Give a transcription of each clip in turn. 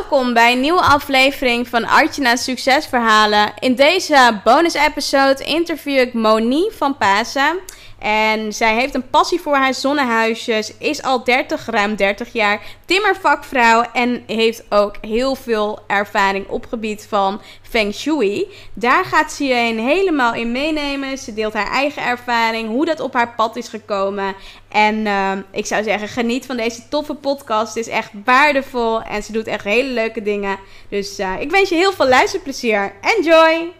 Welkom bij een nieuwe aflevering van Artjana's Succesverhalen. In deze bonus-episode interview ik Monique van Pasen. En zij heeft een passie voor haar zonnehuisjes, is al 30, ruim 30 jaar timmervakvrouw en heeft ook heel veel ervaring op gebied van Feng Shui. Daar gaat ze je helemaal in meenemen. Ze deelt haar eigen ervaring, hoe dat op haar pad is gekomen. En uh, ik zou zeggen, geniet van deze toffe podcast. Het is echt waardevol en ze doet echt hele leuke dingen. Dus uh, ik wens je heel veel luisterplezier. Enjoy!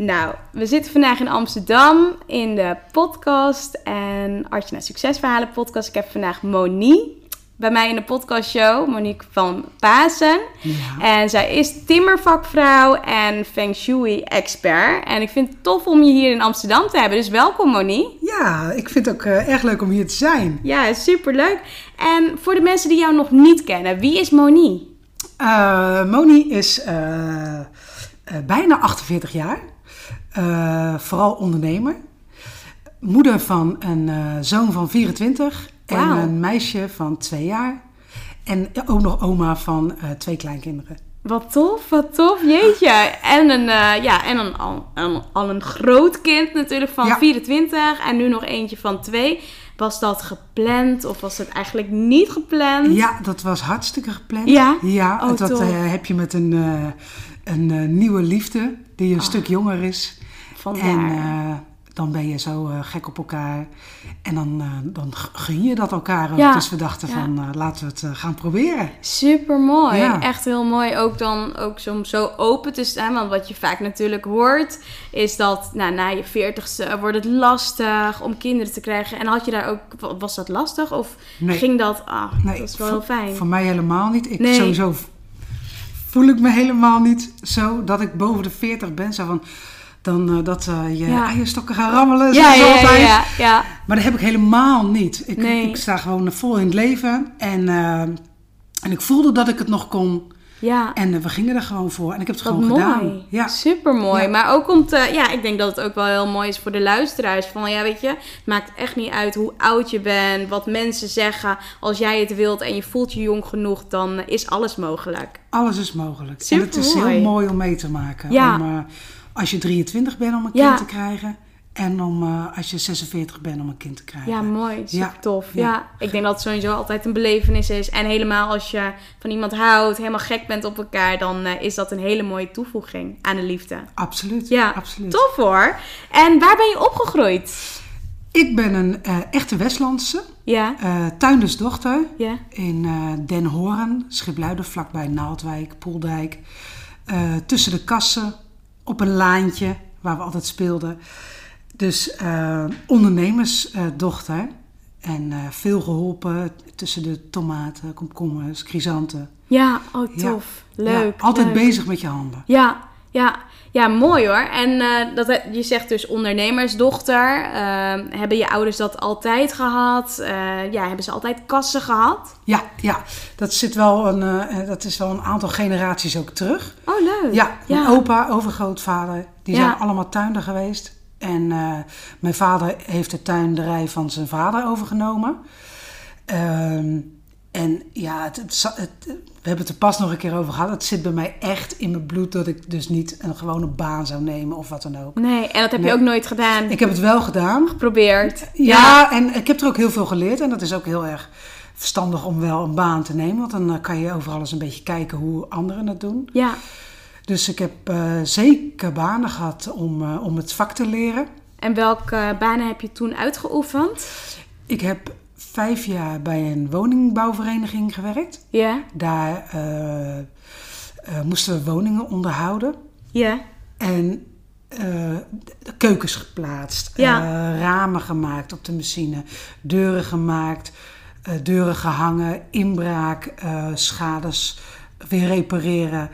Nou, we zitten vandaag in Amsterdam in de podcast en Artje naar Succesverhalen podcast. Ik heb vandaag Monique bij mij in de podcastshow, Monique van Pasen. Ja. En zij is timmervakvrouw en Feng Shui-expert. En ik vind het tof om je hier in Amsterdam te hebben. Dus welkom Monique. Ja, ik vind het ook uh, erg leuk om hier te zijn. Ja, superleuk. En voor de mensen die jou nog niet kennen, wie is Monique? Uh, Moni is uh, bijna 48 jaar. Vooral ondernemer. Moeder van een zoon van 24 en een meisje van twee jaar. En ook nog oma van uh, twee kleinkinderen. Wat tof, wat tof, jeetje. En een, uh, ja, en een, al, een, al een groot kind natuurlijk van 24 en nu nog eentje van twee. Was dat gepland of was het eigenlijk niet gepland? Ja, dat was hartstikke gepland. Ja? Ja, oh, dat uh, heb je met een, een nieuwe liefde die een oh. stuk jonger is. Vandaar. En dan ben je zo uh, gek op elkaar. En dan, uh, dan gun je dat elkaar ook. Ja, dus we dachten van, laten we het gaan proberen. Super mooi. Echt heel mooi. Ook dan ook om zo open te staan. Want wat je vaak natuurlijk hoort, is dat nou, na je veertigste wordt het lastig om kinderen te krijgen. En had je daar ook, was dat lastig? Of nee. ging dat, ah, nee, dat is wel heel fijn. Voor mij helemaal niet. Ik nee. sowieso voel ik me helemaal niet zo dat ik boven de 40 ben. Zo van dan uh, dat uh, je ja. eierstokken gaan rammelen. Ja, ja, altijd. Ja, ja, Maar dat heb ik helemaal niet. Ik, nee. ik sta gewoon vol in het leven. En, uh, en ik voelde dat ik het nog kon. Ja. En we gingen er gewoon voor. En ik heb het gewoon mooi. gedaan. Ja. Super mooi. Maar ook om te... Ja, ik denk dat het ook wel heel mooi is voor de luisteraars. Van ja, weet je, het maakt echt niet uit hoe oud je bent. Wat mensen zeggen. Als jij het wilt en je voelt je jong genoeg, dan is alles mogelijk. Alles is mogelijk. Super en het is heel mooi om mee te maken. Ja. Om, als je 23 bent om een kind te krijgen. En om, uh, als je 46 bent om een kind te krijgen. Ja, mooi. Super ja. tof. Ja. ik denk dat het sowieso altijd een belevenis is. En helemaal als je van iemand houdt, helemaal gek bent op elkaar... dan uh, is dat een hele mooie toevoeging aan de liefde. Absoluut. Ja, absoluut. tof hoor. En waar ben je opgegroeid? Ik ben een uh, echte Westlandse. Ja. tuindersdochter. Ja. In Den Hoorn, Schipluiden, vlakbij Naaldwijk, Poeldijk. tussen de kassen op een laantje waar we altijd speelden. Dus uh, ondernemersdochter. en uh, veel geholpen tussen de tomaten, komkommers, chrysanten. Ja, oh tof. Leuk. Ja, altijd bezig met je handen. Ja, ja, ja, mooi hoor. En uh, dat, je zegt dus ondernemersdochter. Uh, hebben je ouders dat altijd gehad? Uh, ja, hebben ze altijd kassen gehad? Ja, ja. Dat, zit wel een, dat is wel een aantal generaties ook terug. Oh, leuk. Ja, mijn ja. opa, overgrootvader, die zijn allemaal tuinder geweest. En mijn vader heeft de tuinderij van zijn vader overgenomen. Ehm, en ja, het, het, we hebben het er pas nog een keer over gehad. Het zit bij mij echt in mijn bloed dat ik dus niet een gewone baan zou nemen of wat dan ook. Nee, en dat heb je ook nooit gedaan? Ik heb het wel gedaan. Geprobeerd. Ja, ja, en ik heb er ook heel veel geleerd. En dat is ook heel erg verstandig om wel een baan te nemen. Want dan eh, kan je overal eens een beetje kijken hoe anderen het doen. Ja. Dus ik heb zeker banen gehad om, om het vak te leren. En welke banen heb je toen uitgeoefend? Ik heb vijf jaar bij een woningbouwvereniging gewerkt. Ja. Daar moesten we woningen onderhouden. Ja. En uh, keukens geplaatst, ja. uh, ramen gemaakt op de machine, deuren gemaakt, uh, deuren gehangen, inbraak, schades weer repareren,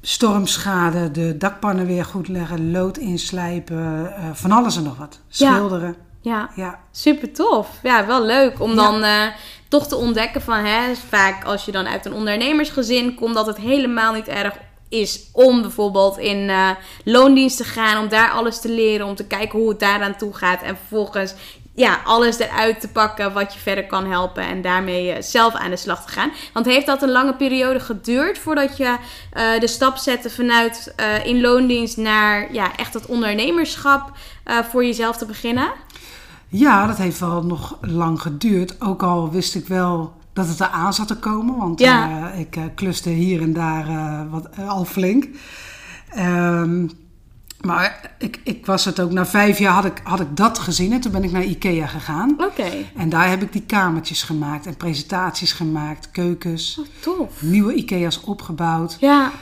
stormschade, de dakpannen weer goed leggen, lood inslijpen, van alles en nog wat. Schilderen. Ja, ja. super tof. Ja, wel leuk om dan toch te ontdekken van, hè, vaak als je dan uit een ondernemersgezin komt, dat het helemaal niet erg is om bijvoorbeeld in uh, loondienst te gaan, om daar alles te leren, om te kijken hoe het daaraan toe gaat en vervolgens ja, alles eruit te pakken wat je verder kan helpen en daarmee uh, zelf aan de slag te gaan. Want heeft dat een lange periode geduurd voordat je uh, de stap zette vanuit in loondienst naar ja, echt het ondernemerschap voor jezelf te beginnen? Ja, dat heeft wel nog lang geduurd. Ook al wist ik wel dat het eraan zat te komen. Want ja. uh, ik uh, kluste hier en daar uh, wat, al flink. Um, maar ik, ik was het ook, na vijf jaar had ik, had ik dat gezien en toen ben ik naar Ikea gegaan. Oké. En daar heb ik die kamertjes gemaakt en presentaties gemaakt, keukens. Oh, tof. Nieuwe Ikea's opgebouwd. Ja.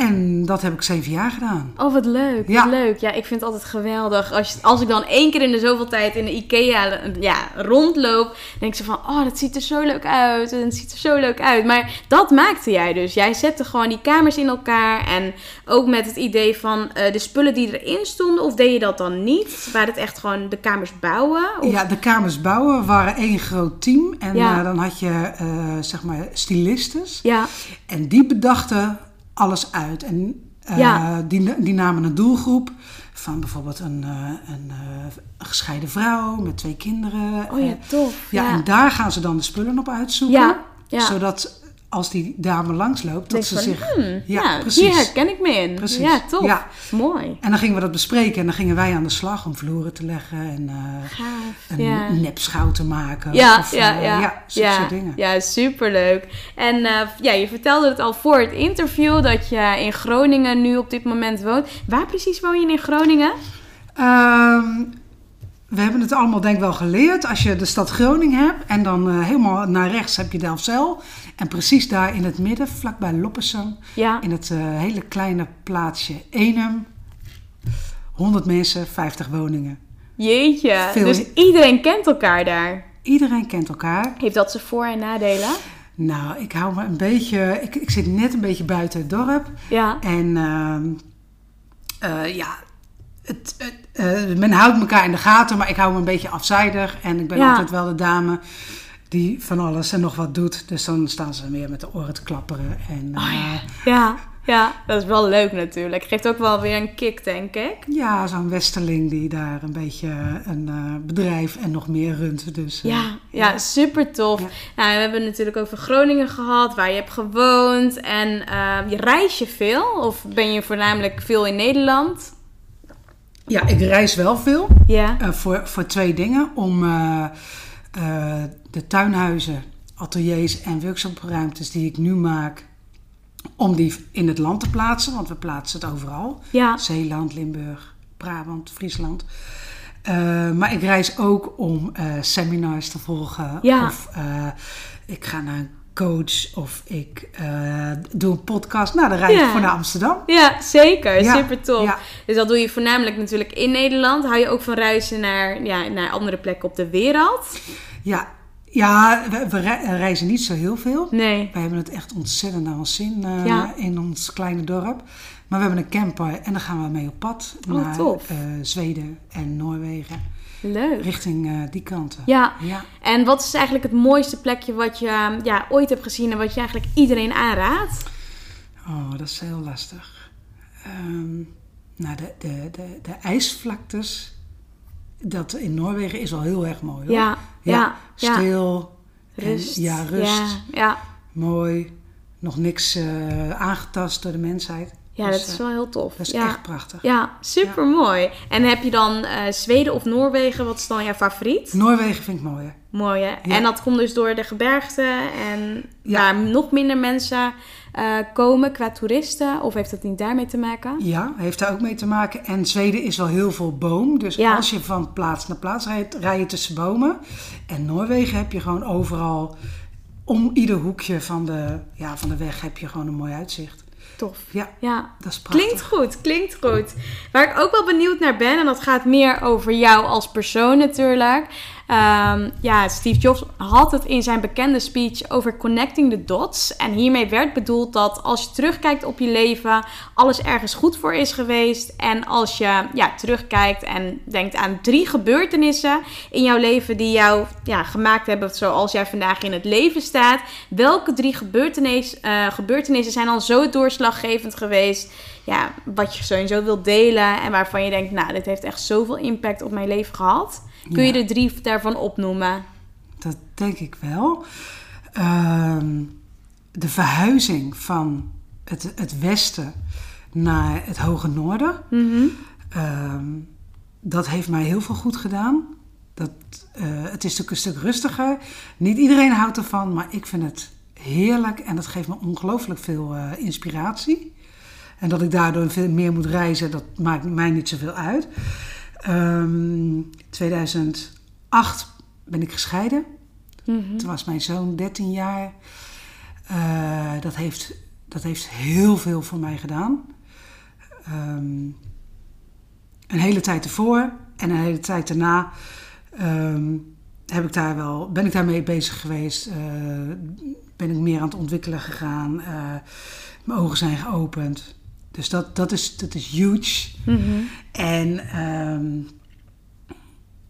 En dat heb ik zeven jaar gedaan. Oh, wat leuk. Ja. Wat leuk. Ja, ik vind het altijd geweldig. Als, je, als ik dan één keer in de zoveel tijd in de IKEA ja, rondloop, denk ik zo van, oh, dat ziet er zo leuk uit. En het ziet er zo leuk uit. Maar dat maakte jij dus. Jij zette gewoon die kamers in elkaar. En ook met het idee van uh, de spullen die erin stonden. Of deed je dat dan niet? Waren het echt gewoon de kamers bouwen? Of? Ja, de kamers bouwen waren één groot team. En ja. uh, dan had je, uh, zeg maar, stylistes. Ja. En die bedachten alles uit. En uh, die, die namen een doelgroep van bijvoorbeeld een, uh, een, uh, gescheiden vrouw met twee kinderen. Oh ja, tof. Ja, ja, en daar gaan ze dan de spullen op uitzoeken. Ja, ja. Zodat als die dame langsloopt, dat ze zich... Hmm, ja, precies. hier herken ik me in. Precies. Ja, tof. Ja. Mooi. En dan gingen we dat bespreken en dan gingen wij aan de slag om vloeren te leggen en uh, een ja. nepschouw te maken. Ja, of, ja, uh, ja. ja, ja. dingen. Ja, superleuk. En uh, ja, je vertelde het al voor het interview dat je in Groningen nu op dit moment woont. Waar precies woon je in Groningen? Um, we hebben het allemaal denk ik wel geleerd. Als je de stad Groningen hebt en dan uh, helemaal naar rechts heb je Delfzijl. En precies daar in het midden, vlakbij Loppersum, ja. in het uh, hele kleine plaatsje Enum. 100 mensen, 50 woningen. Jeetje, Veel... dus iedereen kent elkaar daar? Iedereen kent elkaar. Heeft dat zijn voor- en nadelen? Nou, ik hou me een beetje... Ik, ik zit net een beetje buiten het dorp. Ja. En uh, ja, het, uh, men houdt elkaar in de gaten, maar ik hou me een beetje afzijdig. En ik ben altijd wel de dame die van alles en nog wat doet. Dus dan staan ze weer met de oren te klapperen. En, oh, ja. Uh, ja. Ja, dat is wel leuk natuurlijk. Geeft ook wel weer een kick, denk ik. Ja, zo'n westerling die daar een beetje een uh, bedrijf en nog meer runt. Dus, uh, ja, ja, super tof. Ja. Nou, we hebben het natuurlijk over Groningen gehad, waar je hebt gewoond. En uh, je reis je veel? Of ben je voornamelijk veel in Nederland? Ja, ik reis wel veel. Ja. Voor, voor twee dingen. Om uh, uh, de tuinhuizen, ateliers en workshopruimtes die ik nu maak, om die in het land te plaatsen. Want we plaatsen het overal. Ja. Zeeland, Limburg, Brabant, Friesland. maar ik reis ook om seminars te volgen. Ja. Of ik ga naar een coach of ik uh, doe een podcast. Nou, dan rijd ik ja. voor naar Amsterdam. Ja, zeker. Ja. Super tof. Ja. Dus dat doe je voornamelijk natuurlijk in Nederland. Hou je ook van reizen naar, ja, naar andere plekken op de wereld? Ja, ja we, we reizen niet zo heel veel. Nee. Wij hebben het echt ontzettend naar ons zin uh, in ons kleine dorp. Maar we hebben een camper en dan gaan we mee op pad oh, naar uh, Zweden en Noorwegen. Leuk. Richting uh, die kanten. Ja. ja. En wat is eigenlijk het mooiste plekje wat je ja, ooit hebt gezien en wat je eigenlijk iedereen aanraadt? Oh, dat is heel lastig. Um, nou, de, de, de, de ijsvlaktes, dat in Noorwegen is al heel erg mooi hoor. Ja, ja. ja stil. Rust. En, ja, rust. Ja, ja. Mooi. Nog niks uh, aangetast door de mensheid. Ja, dus, dat is wel heel tof. Dat is ja. echt prachtig. Ja, super mooi. En heb je dan Zweden of Noorwegen? Wat is dan jouw favoriet? Noorwegen vind ik mooier. Mooi hè? En dat komt dus door de gebergte en waar nog minder mensen uh, komen qua toeristen? Of heeft dat niet daarmee te maken? Ja, heeft daar ook mee te maken. En Zweden is wel heel veel boom. Dus als je van plaats naar plaats rijdt, rij je tussen bomen. En Noorwegen heb je gewoon overal, om ieder hoekje van de, ja, van de weg heb je gewoon een mooi uitzicht. Tof. Ja, ja, dat is prachtig. Klinkt goed, klinkt goed. Waar ik ook wel benieuwd naar ben, en dat gaat meer over jou als persoon natuurlijk. Um, ja, Steve Jobs had het in zijn bekende speech over connecting the dots. En hiermee werd bedoeld dat als je terugkijkt op je leven, alles ergens goed voor is geweest. En als je ja, terugkijkt en denkt aan drie gebeurtenissen in jouw leven die jou ja, gemaakt hebben zoals jij vandaag in het leven staat. Welke drie gebeurtenis, uh, gebeurtenissen zijn dan zo doorslaggevend geweest? Ja, wat je sowieso wilt delen en waarvan je denkt, nou, dit heeft echt zoveel impact op mijn leven gehad. Kun je er drie daarvan opnoemen? Dat denk ik wel. Ehm, de verhuizing van het, het westen naar het hoge noorden. Mhm. Ehm, dat heeft mij heel veel goed gedaan. Dat, uh, het is natuurlijk een stuk rustiger. Niet iedereen houdt ervan, maar ik vind het heerlijk en dat geeft me ongelooflijk veel uh, inspiratie. En dat ik daardoor veel meer moet reizen, dat maakt mij niet zoveel uit. Um, ehm, 2008 ben ik gescheiden. Mm Toen was mijn zoon 13 jaar. Uh, dat, heeft, dat heeft heel veel voor mij gedaan. Um, een hele tijd ervoor en een hele tijd daarna um, heb ik daar wel, ben ik daarmee bezig geweest. Uh, ben ik meer aan het ontwikkelen gegaan. Uh, mijn ogen zijn geopend. Dus dat, dat, is, dat is huge. Mm En um,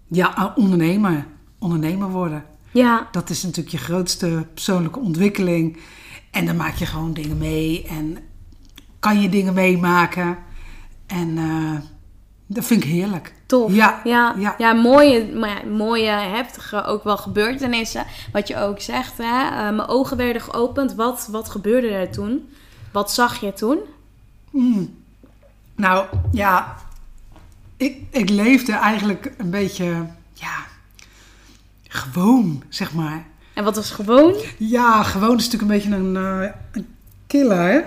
ja, ondernemer. Ondernemer worden. Ja. Dat is natuurlijk je grootste persoonlijke ontwikkeling. En dan maak je gewoon dingen mee. En kan je dingen meemaken. En uh, dat vind ik heerlijk. Tof. Ja, ja, ja. ja mooie, maar mooie, heftige ook wel gebeurtenissen. Wat je ook zegt, hè? Uh, mijn ogen werden geopend. Wat, wat gebeurde er toen? Wat zag je toen? Mm. Nou ja, ik, ik leefde eigenlijk een beetje, ja, gewoon, zeg maar. En wat was gewoon? Ja, gewoon is natuurlijk een beetje een, uh, een killer.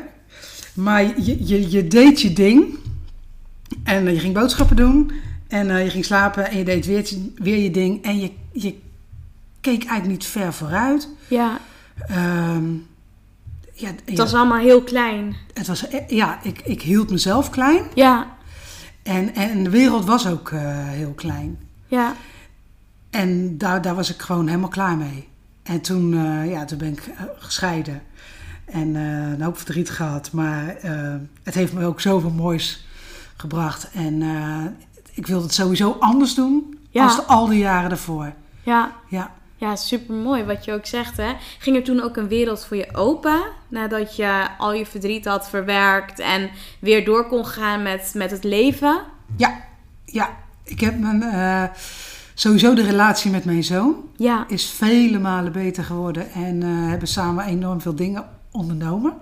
Maar je, je, je deed je ding. En uh, je ging boodschappen doen. En uh, je ging slapen en je deed weer, weer je ding. En je, je keek eigenlijk niet ver vooruit. Ja. Um, ja, het was allemaal heel klein. Het was, e- ja, ik, ik hield mezelf klein. Ja. En, en de wereld was ook uh, heel klein. Ja. En daar, daar was ik gewoon helemaal klaar mee. En toen, uh, ja, toen ben ik uh, gescheiden. En een hoop verdriet gehad. Maar het heeft me ook zoveel moois gebracht. En ik wilde het sowieso anders doen ja. als de, al die jaren ervoor. Ja. Ja. Ja, super mooi wat je ook zegt. Hè? Ging er toen ook een wereld voor je open? Nadat je al je verdriet had verwerkt en weer door kon gaan met, met het leven? Ja, ja. Ik heb mijn, uh, sowieso de relatie met mijn zoon ja. is vele malen beter geworden. En uh, hebben samen enorm veel dingen ondernomen.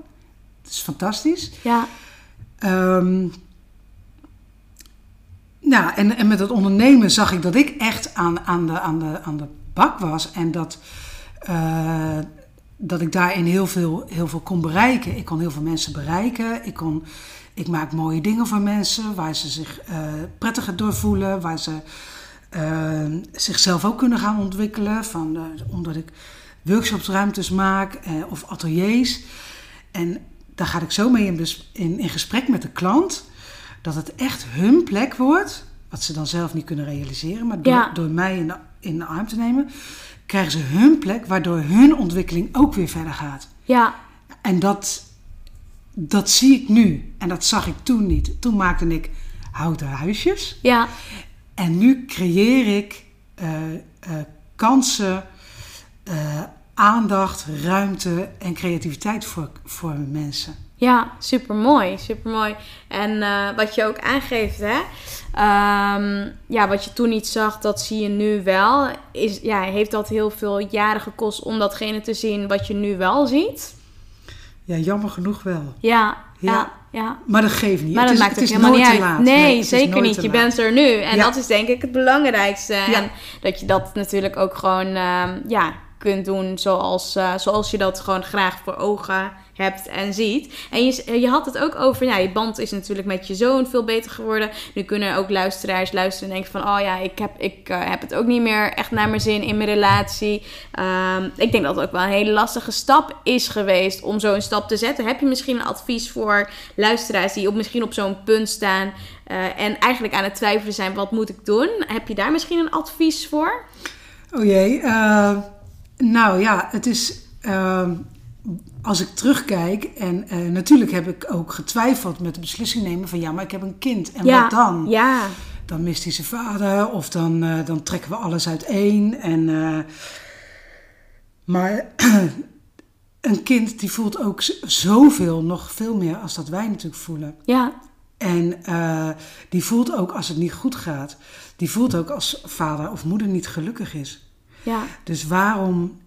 Het is fantastisch. Ja. Um, nou, en, en met het ondernemen zag ik dat ik echt aan, aan, de, aan, de, aan de bak was. En dat, uh, dat ik daarin heel veel, heel veel kon bereiken. Ik kon heel veel mensen bereiken. Ik, kon, ik maak mooie dingen voor mensen waar ze zich uh, prettiger door voelen. Waar ze uh, zichzelf ook kunnen gaan ontwikkelen. Van, omdat ik workshopsruimtes maak of ateliers. En daar ga ik zo mee in, in, in gesprek met de klant. Dat het echt hun plek wordt. Wat ze dan zelf niet kunnen realiseren. Maar door, door mij de in de arm te nemen, krijgen ze hun plek, waardoor hun ontwikkeling ook weer verder gaat. Ja. En dat, dat zie ik nu. En dat zag ik toen niet. Toen maakte ik houten huisjes. Ja. En nu creëer ik uh, uh, kansen, uh, aandacht, ruimte en creativiteit voor, voor mensen. Ja, super mooi, super mooi. En uh, wat je ook aangeeft, hè, um, ja, wat je toen niet zag, dat zie je nu wel. Is, ja, heeft dat heel veel jaren gekost om datgene te zien wat je nu wel ziet? Ja, jammer genoeg wel. Ja, ja. ja. Maar dat geeft niet. Maar dat maakt het helemaal niet uit. Nee, zeker niet. Je bent er nu. En dat is denk ik het belangrijkste. En dat je dat natuurlijk ook gewoon ehm, ja, kunt doen zoals, uh, zoals je dat gewoon graag voor ogen hebt en ziet. En je, je had het ook over, ja, je band is natuurlijk met je zoon veel beter geworden. Nu kunnen ook luisteraars luisteren en denken van, oh ja, ik heb, ik, uh, heb het ook niet meer echt naar mijn zin in mijn relatie. Um, ik denk dat het ook wel een hele lastige stap is geweest om zo'n stap te zetten. Heb je misschien een advies voor luisteraars die op, misschien op zo'n punt staan uh, en eigenlijk aan het twijfelen zijn, wat moet ik doen? Heb je daar misschien een advies voor? Oh jee, uh, nou ja, het is als ik terugkijk, en uh, natuurlijk heb ik ook getwijfeld met de beslissing nemen van ja, maar ik heb een kind. En wat dan? Ja. Dan mist hij zijn vader of dan, uh, dan trekken we alles uiteen. En, uh, maar een kind die voelt ook zoveel, nog veel meer als dat wij natuurlijk voelen. Ja. En die voelt ook als het niet goed gaat. Die voelt ook als vader of moeder niet gelukkig is. Ja. Dus waarom,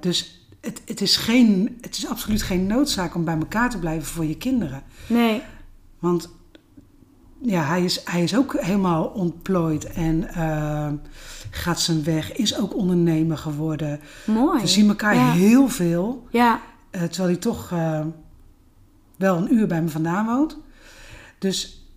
dus het, het, is geen, het is absoluut geen noodzaak om bij elkaar te blijven voor je kinderen. Nee. Want ja, hij is, hij is ook helemaal ontplooid en uh, gaat zijn weg. Is ook ondernemer geworden. Mooi. We zien elkaar heel veel. Ja. Uh, terwijl hij toch uh, wel een uur bij me vandaan woont. Dus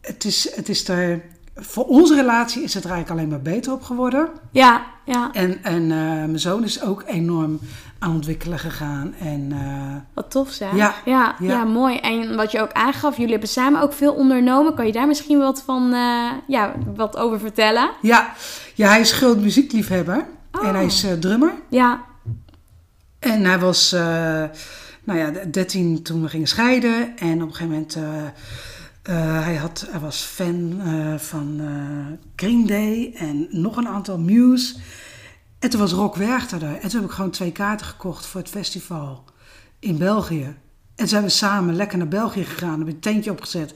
het is, het is er voor onze relatie is het er eigenlijk alleen maar beter op geworden. Ja, ja. En, en uh, mijn zoon is ook enorm aan ontwikkelen gegaan. En, uh, wat tof zeg. Ja, ja, ja, mooi. En wat je ook aangaf, jullie hebben samen ook veel ondernomen. Kan je daar misschien wat van, uh, ja, wat over vertellen? Ja, ja hij is groot muziekliefhebber. Oh. En hij is drummer. Ja. En hij was, nou ja, 13 toen we gingen scheiden. En op een gegeven moment uh, hij, had, hij was fan uh, van uh, Green Day en nog een aantal Muse. En toen was Rock Werchter er. En toen heb ik gewoon twee kaarten gekocht voor het festival in België. En zijn we samen lekker naar België gegaan. Hebben een tentje opgezet.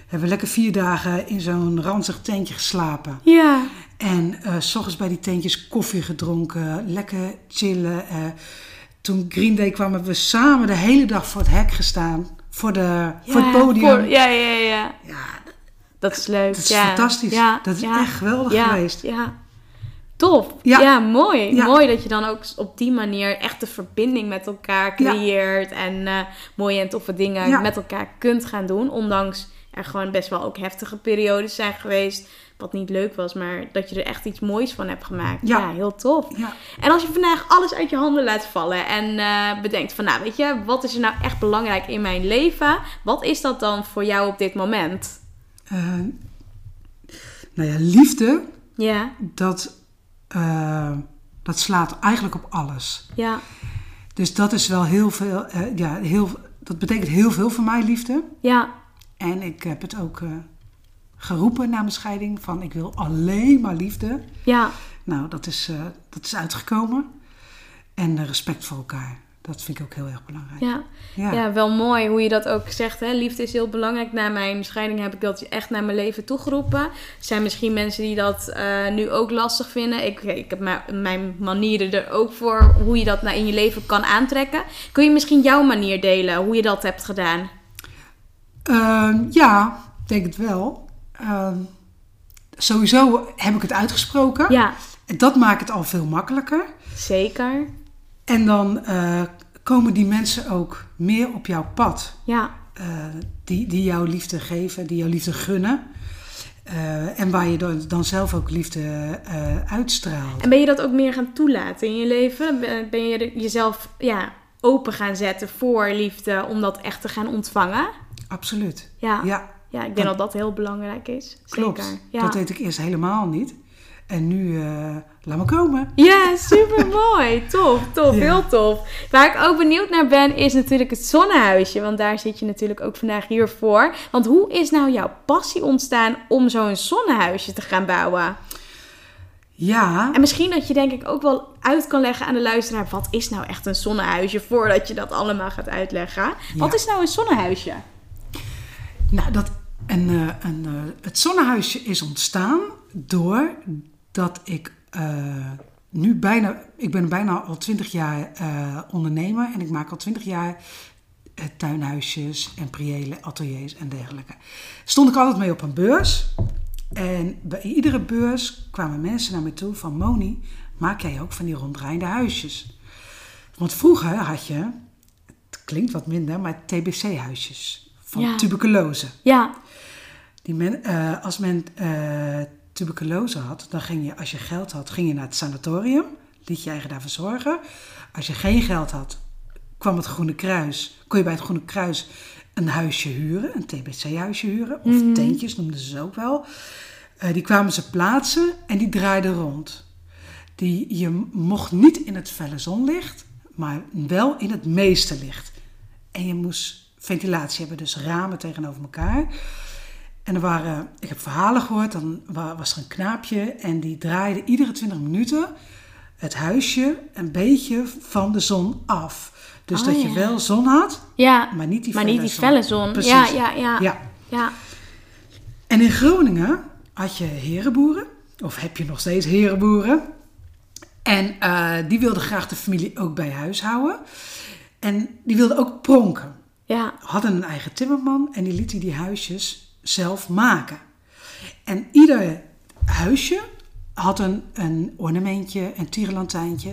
Hebben we lekker vier dagen in zo'n ranzig tentje geslapen. Ja. En s ochtends bij die tentjes koffie gedronken. Lekker chillen. toen Green Day kwam, hebben we samen de hele dag voor het hek gestaan voor, de, voor het podium. Voor, ja, ja, ja. ja dat is leuk. Dat is fantastisch. Ja, dat is echt geweldig geweest. Ja, tof. Ja, mooi. Mooi dat je dan ook op die manier echt de verbinding met elkaar creëert. En uh, mooie en toffe dingen met elkaar kunt gaan doen. Ondanks er gewoon best wel ook heftige periodes zijn geweest wat niet leuk was, maar dat je er echt iets moois van hebt gemaakt. Ja, heel tof. Ja. En als je vandaag alles uit je handen laat vallen en uh, bedenkt van, nou weet je, wat is er nou echt belangrijk in mijn leven? Wat is dat dan voor jou op dit moment? Uh, nou ja, liefde. Ja. Dat, uh, dat slaat eigenlijk op alles. Ja. Dus dat is wel heel veel, ja, heel, dat betekent heel veel voor mij, liefde. Ja. En ik heb het ook geroepen na mijn scheiding van ik wil alleen maar liefde. Ja. Nou, dat is, uh, dat is uitgekomen. En uh, respect voor elkaar. Dat vind ik ook heel erg belangrijk. Ja, ja. ja wel mooi hoe je dat ook zegt. Hè? Liefde is heel belangrijk. Na mijn scheiding heb ik dat echt naar mijn leven toegeroepen. Er zijn misschien mensen die dat uh, nu ook lastig vinden. Ik, ik heb mijn manieren er ook voor hoe je dat nou in je leven kan aantrekken. Kun je misschien jouw manier delen, hoe je dat hebt gedaan? Ehm, ja, ik denk het wel. Uh, sowieso heb ik het uitgesproken. Ja. En dat maakt het al veel makkelijker. Zeker. En dan uh, komen die mensen ook meer op jouw pad. Ja. Uh, die, die jouw liefde geven, die jouw liefde gunnen. Uh, en waar je dan, dan zelf ook liefde uitstraalt. En ben je dat ook meer gaan toelaten in je leven? Ben je jezelf ja, open gaan zetten voor liefde om dat echt te gaan ontvangen? Absoluut. Ja. ja. Ja, ik denk dat dat heel belangrijk is. Klopt. Zeker. Ja. Dat deed ik eerst helemaal niet. En nu, uh, laat me komen. Ja, super mooi. tof, tof, heel tof. Waar ik ook benieuwd naar ben, is natuurlijk het zonnehuisje. Want daar zit je natuurlijk ook vandaag hier voor. Want hoe is nou jouw passie ontstaan om zo'n zonnehuisje te gaan bouwen? Ja. En misschien dat je denk ik ook wel uit kan leggen aan de luisteraar... wat is nou echt een zonnehuisje, voordat je dat allemaal gaat uitleggen. Wat is nou een zonnehuisje? Nou, dat, en, uh, en, uh, het zonnehuisje is ontstaan doordat ik uh, nu bijna... Ik ben bijna al twintig jaar ondernemer en ik maak al twintig jaar tuinhuisjes en priële ateliers en dergelijke. Stond ik altijd mee op een beurs. En bij iedere beurs kwamen mensen naar me toe van... Moni, maak jij ook van die ronddraaiende huisjes? Want vroeger had je, het klinkt wat minder, maar TBC-huisjes van tuberculose. Ja. Die men, uh, als men uh, tuberculose had, dan ging je, als je geld had, ging je naar het sanatorium. Liet je eigen daarvoor zorgen. Als je geen geld had, kwam het Groene Kruis. Kon je bij het Groene Kruis een huisje huren, een TBC-huisje huren. Of mm tentjes noemden ze ook wel. Uh, die kwamen ze plaatsen en die draaiden rond. Die, je mocht niet in het felle zonlicht, maar wel in het meeste licht. En je moest ventilatie hebben, dus ramen tegenover elkaar. En er waren, ik heb verhalen gehoord, dan was er een knaapje en die draaide iedere 20 minuten het huisje een beetje van de zon af. Dus oh, dat je wel zon had, ja. maar niet die maar felle niet die zon. felle zon. Precies. Ja, ja, ja, ja. ja. En in Groningen had je herenboeren, of heb je nog steeds herenboeren. En uh, die wilden graag de familie ook bij huis houden. En die wilden ook pronken. Ja. Hadden een eigen timmerman en die liet die huisjes zelf maken. En ieder huisje had een, een ornamentje, een tierenlantijntje.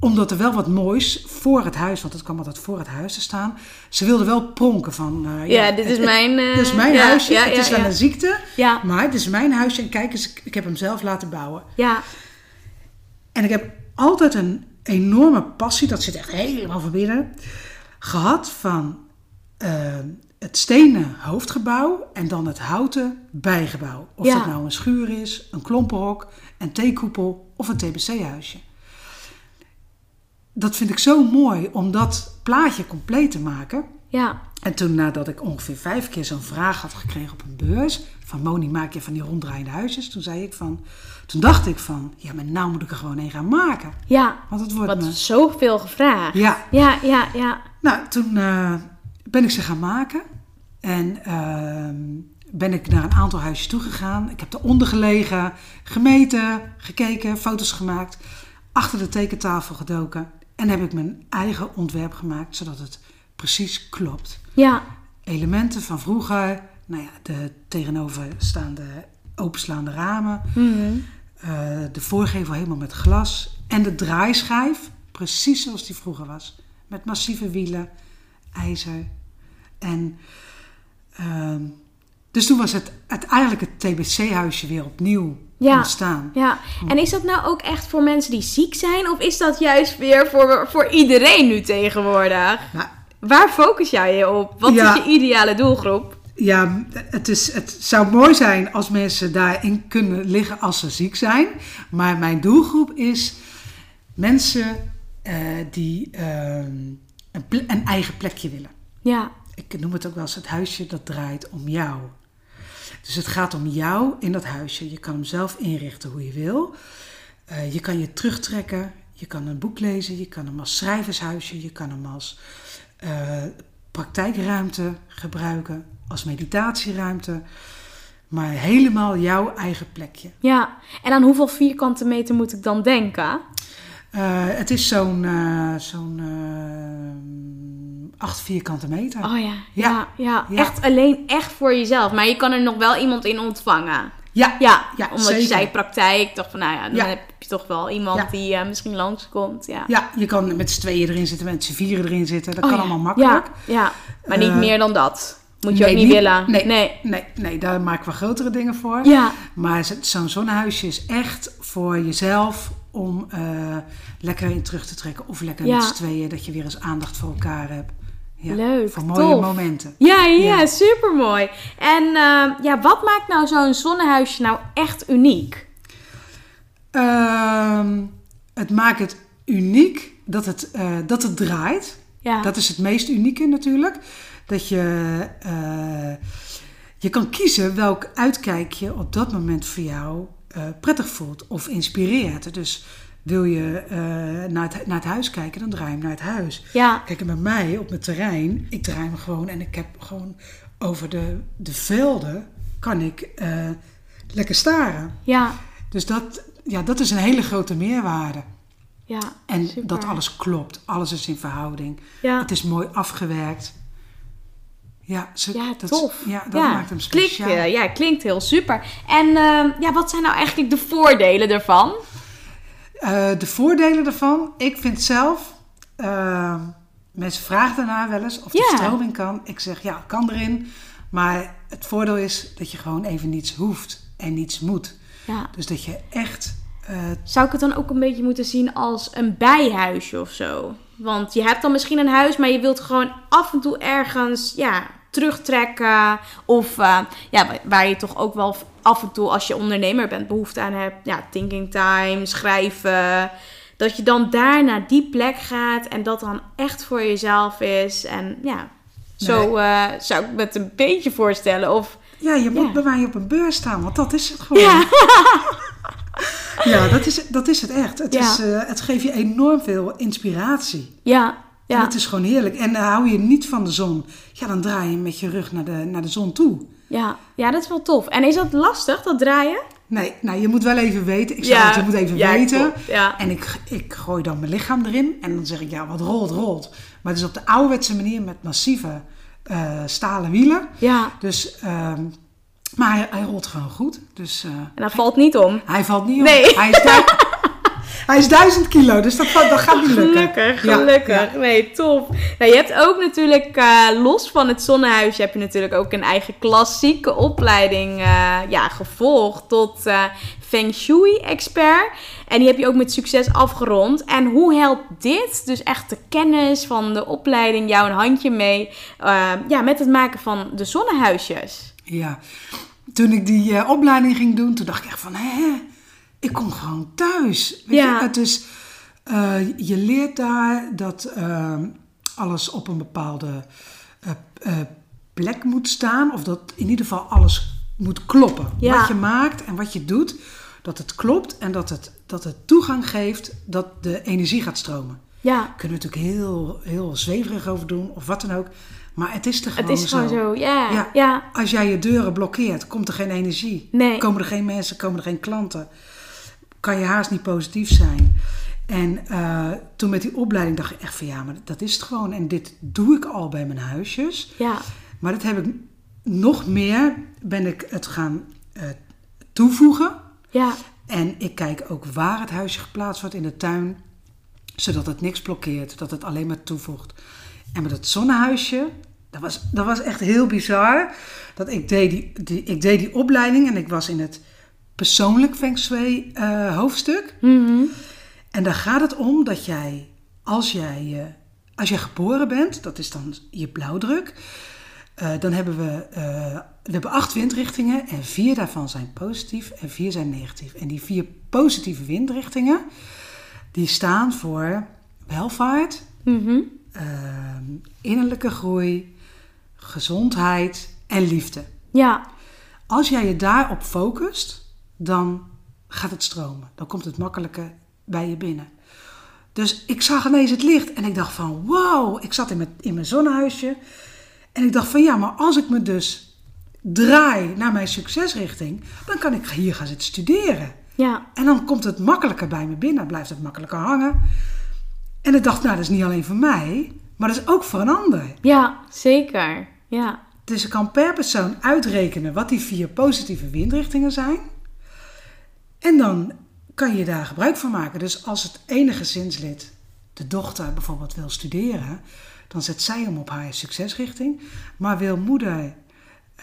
Omdat er wel wat moois voor het huis, want het kwam altijd voor het huis te staan. Ze wilden wel pronken van... Uh, ja, dit is mijn... Uh, dit is mijn ja, huisje, ja, het is wel een ziekte. Ja. Maar het is mijn huisje en kijk eens, ik heb hem zelf laten bouwen. Ja. En ik heb altijd een enorme passie, dat zit echt helemaal van binnen, gehad van uh, het stenen hoofdgebouw en dan het houten bijgebouw. Of Ja. dat nou een schuur is, een klompenhok, een theekoepel of een TBC-huisje. Dat vind ik zo mooi om dat plaatje compleet te maken. Ja. En toen nadat ik ongeveer vijf keer zo'n vraag had gekregen op een beurs... van Moni, maak je van die ronddraaiende huisjes? Toen, zei ik van, toen dacht ik van, ja, maar nou moet ik er gewoon een gaan maken. Ja. Want het wordt Wat me... zoveel gevraagd. Ja, Ja, ja, ja. Nou, toen eh, ben ik ze gaan maken. En ehm, ben ik naar een aantal huisjes toegegaan. Ik heb eronder gelegen, gemeten, gekeken, foto's gemaakt. Achter de tekentafel gedoken. En heb ik mijn eigen ontwerp gemaakt, zodat het precies klopt. Ja. Elementen van vroeger. Nou ja, de tegenoverstaande openslaande ramen. Mhm. eh, de voorgevel helemaal met glas. En de draaischijf, precies zoals die vroeger was. Met massieve wielen, ijzer. En ehm, dus toen was het, het eigenlijk het TBC-huisje weer opnieuw Ja. ontstaan. Ja, en is dat nou ook echt voor mensen die ziek zijn? Of is dat juist weer voor, voor iedereen nu tegenwoordig? Nou, Waar focus jij je op? Wat Ja. is je ideale doelgroep? Ja, het, is, het zou mooi zijn als mensen daarin kunnen liggen als ze ziek zijn. Maar mijn doelgroep is mensen die ehm, een, een eigen plekje willen. Ja, Ik noem het ook wel eens het huisje dat draait om jou. Dus het gaat om jou in dat huisje. Je kan hem zelf inrichten hoe je wil. Eh, je kan je terugtrekken. Je kan een boek lezen. Je kan hem als schrijvershuisje. Je kan hem als eh, praktijkruimte gebruiken. Als meditatieruimte. Maar helemaal jouw eigen plekje. ja. En aan hoeveel vierkante meter moet ik dan denken? Eh, het is zo'n eh, zo'n eh, acht vierkante meter. Oh ja, Ja. ja. Echt alleen echt voor jezelf. Maar je kan er nog wel iemand in ontvangen. Ja, Ja, Ja, omdat je zei praktijk. Dacht van, nou ja, dan Ja. heb je toch wel iemand Ja. die misschien langskomt. Ja. Ja, je kan met z'n tweeën erin zitten, met z'n vieren erin zitten. Dat Oh kan allemaal makkelijk. Ja, ja. maar niet meer dan dat. Moet je nee, ook niet, niet- willen. nee. nee. Nee, nee, daar maken we grotere dingen voor. Ja, Maar zo- zo'n zonnehuisje is echt voor jezelf om eh, lekker in terug te trekken. Of lekker Ja. met z'n tweeën, dat je weer eens aandacht voor elkaar hebt. Ja, Leuk, Voor mooie tof. momenten. Ja, ja, Ja. supermooi. En eh, ja, wat maakt nou zo'n zonnehuisje nou echt uniek? Ehm, het maakt het uniek dat het, eh, dat het draait. Ja, Dat is het meest unieke natuurlijk. Dat je, eh, je kan kiezen welk uitkijkje op dat moment voor jou prettig voelt of inspireert. Dus wil je eh, naar, het, naar het huis kijken, dan draai je hem naar het huis. ja, Kijk, en bij mij op mijn terrein, ik draai hem gewoon en ik heb gewoon over de, de velden kan ik eh, lekker staren. ja, Dus dat, ja, dat is een hele grote meerwaarde. Ja, en dat alles klopt. Alles is in verhouding. Ja. Het is mooi afgewerkt. Ja, ze, ja dat, tof. Ja, dat maakt hem speciaal. Klinkt, ja, klinkt heel super. En uh, ja, wat zijn nou eigenlijk de voordelen ervan? Uh, de voordelen ervan? Ik vind zelf... Uh, mensen vragen daarna wel eens of de stroming kan. Ik zeg ja, kan erin. Maar het voordeel is dat je gewoon even niets hoeft en niets moet. Ja. Dus dat je echt uh, Zou ik het dan ook een beetje moeten zien als een bijhuisje of zo? Want je hebt dan misschien een huis, maar je wilt gewoon af en toe ergens ja, terugtrekken. Of uh, ja, waar je toch ook wel af en toe als je ondernemer bent behoefte aan hebt. Ja, thinking time, schrijven. Dat je dan daar naar die plek gaat en dat dan echt voor jezelf is. En ja, zo uh, zou ik me het een beetje voorstellen. Of, ja, je moet bij mij op een beurs staan, want dat is het gewoon. Ja. ja, dat is, dat is het echt. Het, is, uh, het geeft je enorm veel inspiratie. Ja, ja. En het is gewoon heerlijk. En uh, hou je niet van de zon, ja, dan draai je met je rug naar de, naar de zon toe. Ja. ja, dat is wel tof. En is dat lastig, dat draaien? Nee, nou, je moet wel even weten. Ik zeg ja, je moet even ja, weten. Ja. En ik, ik gooi dan mijn lichaam erin. En dan zeg ik, ja, wat rolt, rolt. Maar het is op de ouderwetse manier met massieve uh, stalen wielen. Ja. Dus... Uh, maar hij, hij, rolt gewoon goed. Dus, uh, en dat valt niet om. Hij valt niet om. Nee. Hij is, hij is duizend kilo, dus dat, dat gaat niet lukken. Gelukkig, gelukkig. Ja, Nee, top. Nou, je hebt ook natuurlijk, uh, los van het zonnehuis, heb je natuurlijk ook een eigen klassieke opleiding uh, ja, gevolgd tot Feng Shui-expert. En die heb je ook met succes afgerond. En hoe helpt dit, dus echt de kennis van de opleiding, jou een handje mee ja, met het maken van de zonnehuisjes? Ja, toen ik die opleiding ging doen, toen dacht ik echt van, hè, ik kom gewoon thuis. Weet ja. je? Uh, je leert daar dat uh, alles op een bepaalde plek moet staan. Of dat in ieder geval alles moet kloppen. Ja. Wat je maakt en wat je doet, dat het klopt en dat het, dat het toegang geeft dat de energie gaat stromen. Ja. Kunnen we natuurlijk heel, heel zweverig over doen of wat dan ook. Maar het is er gewoon zo. Het is gewoon zo, ja, ja. Als jij je deuren blokkeert, komt er geen energie. Nee. Komen er geen mensen, komen er geen klanten. Kan je haast niet positief zijn. En uh, toen met die opleiding dacht ik echt van ja, maar dat is het gewoon. En dit doe ik al bij mijn huisjes. Ja. Maar dat heb ik nog meer, ben ik het gaan uh, toevoegen. Ja. En ik kijk ook waar het huisje geplaatst wordt in de tuin. Zodat het niks blokkeert, dat het alleen maar toevoegt. En met het zonnehuisje, dat was, dat was echt heel bizar. Dat ik deed die, die, ik deed die opleiding en ik was in het persoonlijk Feng Shui uh, hoofdstuk. Mhm. En daar gaat het om dat jij, als jij, uh, als jij geboren bent, dat is dan je blauwdruk, uh, dan hebben we, we hebben acht windrichtingen en vier daarvan zijn positief en vier zijn negatief. En die vier positieve windrichtingen, die staan voor welvaart, mm innerlijke groei, gezondheid en liefde. Ja. Als jij je daarop focust, dan gaat het stromen. Dan komt het makkelijker bij je binnen. Dus ik zag ineens het licht en ik dacht van wow, ik zat in mijn, in mijn zonnehuisje. En ik dacht van ja, maar als ik me dus draai naar mijn succesrichting, dan kan ik hier gaan zitten studeren. Ja. En dan komt het makkelijker bij me binnen, blijft het makkelijker hangen. En ik dacht, nou, dat is niet alleen voor mij, maar dat is ook voor een ander. Ja, zeker. Ja. Dus ik kan per persoon uitrekenen wat die vier positieve windrichtingen zijn. En dan kan je daar gebruik van maken. Dus als het enige gezinslid, de dochter bijvoorbeeld, wil studeren, dan zet zij hem op haar succesrichting. Maar wil moeder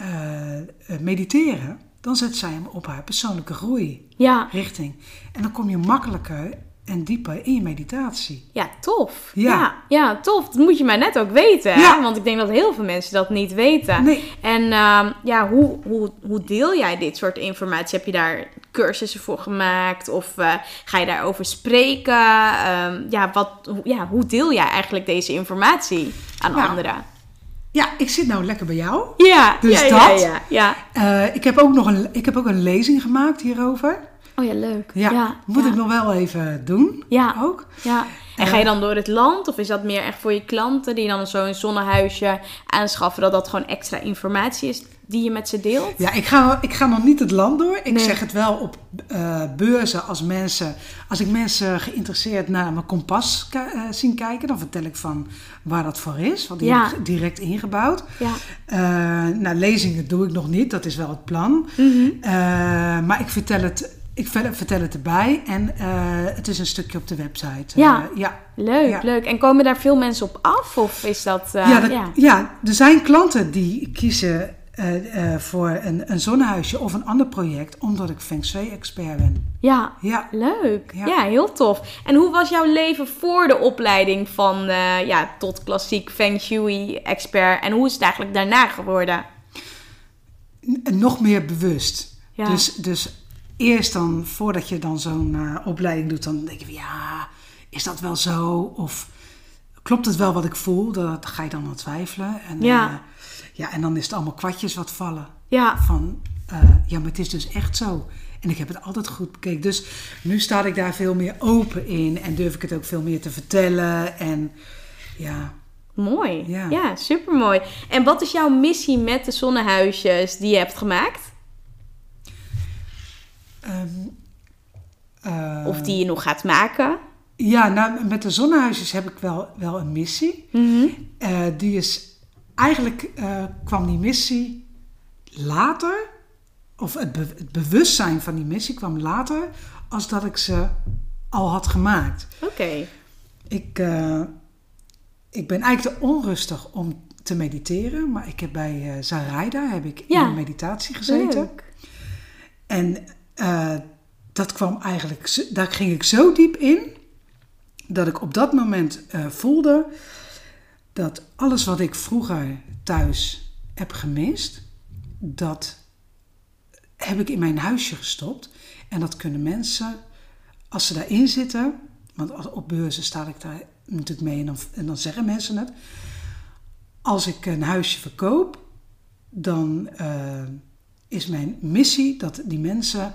uh, mediteren, dan zet zij hem op haar persoonlijke groei ja. richting. En dan kom je makkelijker en dieper in je meditatie. Ja, tof. Ja. ja, tof. Dat moet je mij net ook weten. Ja. Want ik denk dat heel veel mensen dat niet weten. Nee. En uh, ja, hoe, hoe, hoe deel jij dit soort informatie? Heb je daar cursussen voor gemaakt? Of uh, ga je daarover spreken? Uh, ja, wat, ja, hoe deel jij eigenlijk deze informatie aan nou, anderen? Ja, ik zit nou lekker bij jou. Ja, dus ja, dat. Ja, ja, ja. Uh, ik, heb ook nog een, ik heb ook een lezing gemaakt hierover. Oh ja, leuk. Ja, moet ik nog wel even doen. Ja. Ook. Ja. En ga je dan door het land? Of is dat meer echt voor je klanten die dan zo'n zonnehuisje aanschaffen? Dat dat gewoon extra informatie is die je met ze deelt? Ja, ik ga, ik ga nog niet het land door. Ik zeg het wel op uh, beurzen als mensen... Als ik mensen geïnteresseerd naar mijn kompas uh, zien kijken... dan vertel ik van waar dat voor is. Want die ja. heb ik direct ingebouwd. Ja. Uh, nou, lezingen doe ik nog niet. Dat is wel het plan. Mm -hmm. maar ik vertel het ik vertel het erbij en uh, het is een stukje op de website. Ja, uh, ja. leuk, leuk. En komen daar veel mensen op af? Of is dat... Uh, ja, ja, ja. er zijn klanten die kiezen voor een, een zonnehuisje of een ander project... omdat ik Feng Shui-expert ben. Ja, ja. leuk. Ja. heel tof. En hoe was jouw leven voor de opleiding van ja, tot klassiek Feng Shui-expert? En hoe is het eigenlijk daarna geworden? N nog meer bewust. Ja. Dus, dus eerst dan, voordat je dan zo'n uh, opleiding doet, dan denk je van ja, is dat wel zo? Of klopt het wel wat ik voel? Dan ga je dan aan twijfelen. En, ja. Uh, ja, en dan is het allemaal kwartjes wat vallen. Ja. Van, uh, ja, maar het is dus echt zo. En ik heb het altijd goed bekeken. Dus nu sta ik daar veel meer open in. En durf ik het ook veel meer te vertellen. En ja... Mooi. Ja, ja supermooi. En wat is jouw missie met de zonnehuisjes die je hebt gemaakt? Um, of die je nog gaat maken? Ja, nou, met de zonnehuisjes heb ik wel, wel een missie. Mm die is eigenlijk uh, kwam die missie later, of het, het, bewustzijn van die missie kwam later, als dat ik ze al had gemaakt. Oké. Ik, ik ben eigenlijk te onrustig om te mediteren, maar ik heb bij Zaraida heb ik in een meditatie gezeten. Leuk. En uh, dat kwam eigenlijk, daar ging ik zo diep in dat ik op dat moment uh, voelde dat alles wat ik vroeger thuis heb gemist, dat heb ik in mijn huisje gestopt. En dat kunnen mensen, als ze daarin zitten, want op beurzen sta ik daar natuurlijk mee en dan, en dan zeggen mensen het. Als ik een huisje verkoop, dan uh, is mijn missie dat die mensen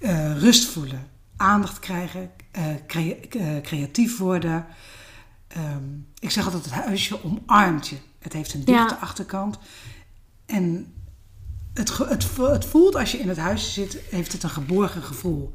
uh, rust voelen, aandacht krijgen, uh, crea uh, creatief worden. Um, ik zeg altijd: het huisje omarmt je. Het heeft een dichte ja. achterkant. En het, het, het voelt als je in het huisje zit, heeft het een geborgen gevoel.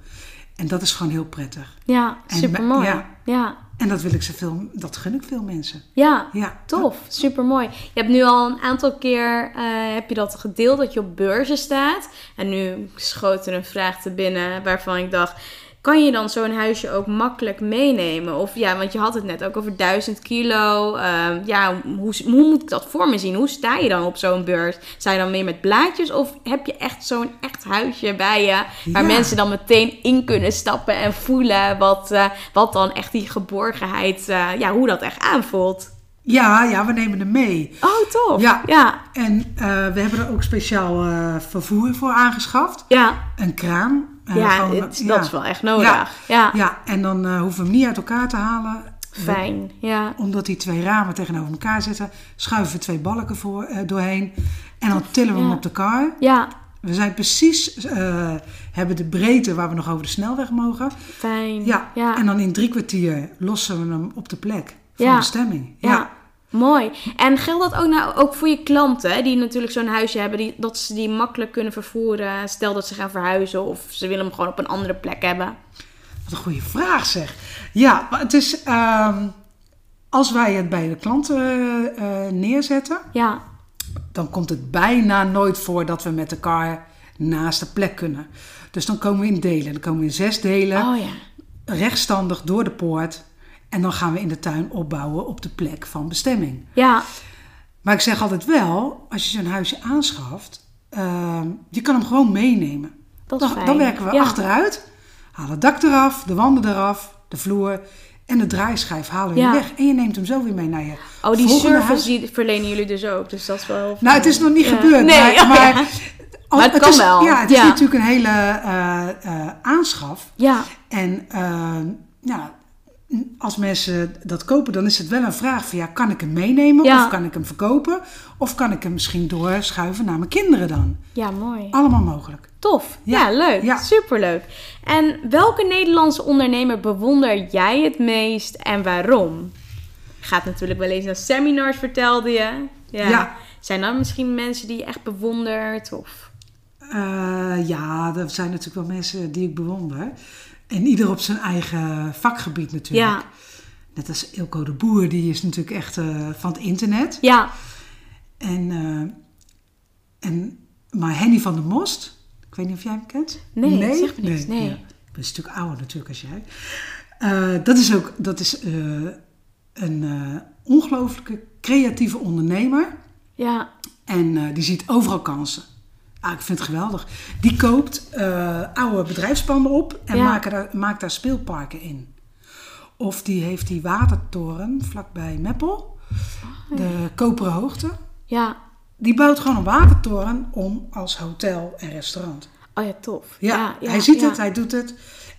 En dat is gewoon heel prettig. Ja, super mooi. Ja. ja. En dat wil ik veel, dat gun ik veel mensen. Ja, ja. tof. Super mooi. Je hebt nu al een aantal keer uh, heb je dat gedeeld dat je op beurzen staat. En nu schoot er een vraag te binnen waarvan ik dacht kan je dan zo'n huisje ook makkelijk meenemen? Of ja, want je had het net ook over 1000 kilo. Uh, ja, hoe, hoe, moet ik dat voor me zien? Hoe sta je dan op zo'n beurs? Sta je dan meer met blaadjes? Of heb je echt zo'n echt huisje bij je? Waar mensen dan meteen in kunnen stappen en voelen wat, uh, wat dan echt die geborgenheid, uh, ja, hoe dat echt aanvoelt. Ja, ja, we nemen hem mee. Oh, tof. Ja. ja. En uh, we hebben er ook speciaal vervoer voor aangeschaft. Ja. Een kraan. Ja, gewoon, het, dat is wel echt nodig. Ja, ja. en dan hoeven we hem niet uit elkaar te halen. Fijn, ja. Omdat die twee ramen tegenover elkaar zitten, schuiven we twee balken voor, doorheen. En dan tillen we hem op de kar. Ja. We zijn precies, hebben de breedte waar we nog over de snelweg mogen. Fijn. Ja. En dan in drie kwartier lossen we hem op de plek van ja. bestemming. ja. Mooi. En geldt dat ook, nou, ook voor je klanten, die natuurlijk zo'n huisje hebben, die, dat ze die makkelijk kunnen vervoeren? Stel dat ze gaan verhuizen of ze willen hem gewoon op een andere plek hebben. Wat een goede vraag zeg. Ja, maar het is, uh, als wij het bij de klanten uh, neerzetten, ja. dan komt het bijna nooit voor dat we met elkaar naast de plek kunnen. Dus dan komen we in delen. Dan komen we in zes delen, oh, ja. rechtstandig door de poort en dan gaan we in de tuin opbouwen op de plek van bestemming. Ja. Maar ik zeg altijd wel, als je zo'n huisje aanschaft, uh, je kan hem gewoon meenemen. Dat is dan, fijn. dan werken we achteruit, halen het dak eraf, de wanden eraf, de vloer en de draaischijf halen we ja. weg. En je neemt hem zo weer mee naar je Oh, die service verlenen jullie dus ook. Dus dat is wel... Nou, het is nog niet gebeurd. Nee, maar, maar, maar het, het kan is, wel. Ja, het is natuurlijk een hele uh, uh, aanschaf. Ja. En uh, ja, als mensen dat kopen, dan is het wel een vraag van ja, kan ik hem meenemen of kan ik hem verkopen? Of kan ik hem misschien doorschuiven naar mijn kinderen dan? Ja, mooi. Allemaal mogelijk. Tof. Ja, leuk. Ja. Superleuk. En welke Nederlandse ondernemer bewonder jij het meest en waarom? Gaat natuurlijk wel eens naar seminars, vertelde je. Ja. Zijn er misschien mensen die je echt bewondert? Of? Uh, ja, er zijn natuurlijk wel mensen die ik bewonder. En ieder op zijn eigen vakgebied natuurlijk. Ja. Net als Ilko de Boer, die is natuurlijk echt uh, van het internet. Ja. En, uh, en, maar Henny van der Most, ik weet niet of jij hem kent? Nee, nee? zeg me niks. Nee. nee. Ja. Ik ben een stuk ouder natuurlijk als jij. Uh, dat is ook dat is, een ongelooflijke creatieve ondernemer. Ja. En die ziet overal kansen. Ah, ik vind het geweldig. Die koopt uh, oude bedrijfspanden op en maakt, daar, maakt daar speelparken in. Of die heeft die watertoren vlakbij Meppel, oh, de Koperen Hoogte. Ja. Die bouwt gewoon een watertoren om als hotel en restaurant. Oh ja, tof. Ja, ja hij ziet het, hij doet het.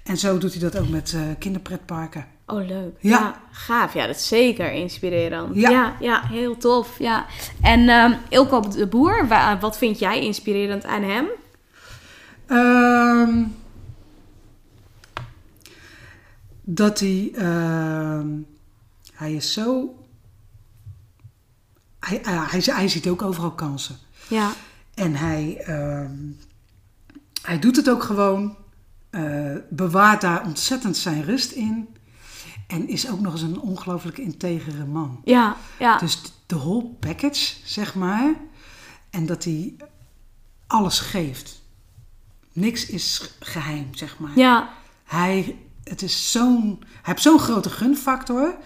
En zo doet hij dat ook met uh, kinderpretparken. Oh, leuk. Ja. gaaf. Ja, dat is zeker inspirerend. Ja, ja, heel tof. Ja. En um, Ilko de Boer, wat vind jij inspirerend aan hem? Um, dat hij... Uh, hij is zo... Hij, uh, hij, hij ziet ook overal kansen. Ja. En hij, hij doet het ook gewoon. Uh, bewaart daar ontzettend zijn rust in. En is ook nog eens een ongelooflijk integere man. Ja, ja. Dus de whole package, zeg maar. En dat hij alles geeft. Niks is geheim, zeg maar. Ja. Hij, het is zo'n, hij heeft zo'n grote gunfactor.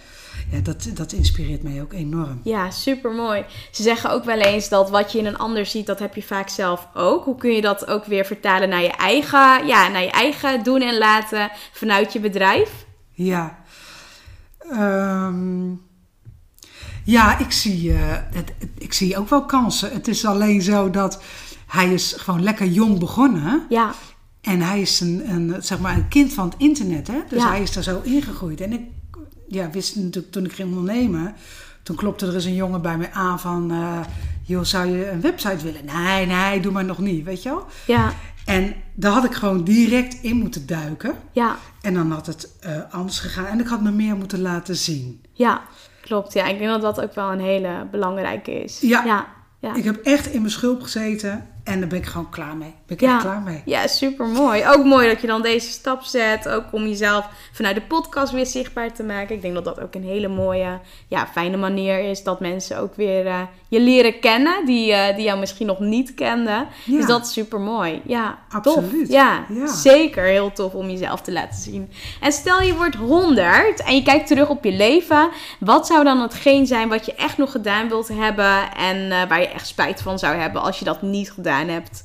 Ja, dat, dat inspireert mij ook enorm. Ja, super mooi. Ze zeggen ook wel eens dat wat je in een ander ziet, dat heb je vaak zelf ook. Hoe kun je dat ook weer vertalen naar je eigen, ja, naar je eigen doen en laten vanuit je bedrijf? Ja, Um, ja, ik zie, uh, het, ik zie ook wel kansen. Het is alleen zo dat hij is gewoon lekker jong begonnen. Ja. En hij is een, een, zeg maar een kind van het internet. Hè? Dus hij is daar zo ingegroeid. En ik ja, wist natuurlijk toen ik ging ondernemen... Toen klopte er eens een jongen bij mij aan van... Uh, joh, zou je een website willen? Nee, nee, doe maar nog niet, weet je wel? Ja. En daar had ik gewoon direct in moeten duiken. Ja. En dan had het uh, anders gegaan. En ik had me meer moeten laten zien. Ja, klopt. Ja, ik denk dat dat ook wel een hele belangrijke is. Ja. ja. ja. Ik heb echt in mijn schulp gezeten. En daar ben ik gewoon klaar mee. Ben ik ja. echt klaar mee. Ja, super mooi. Ook mooi dat je dan deze stap zet. Ook om jezelf vanuit de podcast weer zichtbaar te maken. Ik denk dat dat ook een hele mooie, ja, fijne manier is. Dat mensen ook weer uh, je leren kennen. Die, uh, die jou misschien nog niet kenden. Ja. Dus dat is super mooi. Ja, absoluut. Ja, ja, zeker heel tof om jezelf te laten zien. En stel je wordt 100 en je kijkt terug op je leven. Wat zou dan hetgeen zijn wat je echt nog gedaan wilt hebben. En uh, waar je echt spijt van zou hebben als je dat niet gedaan hebt?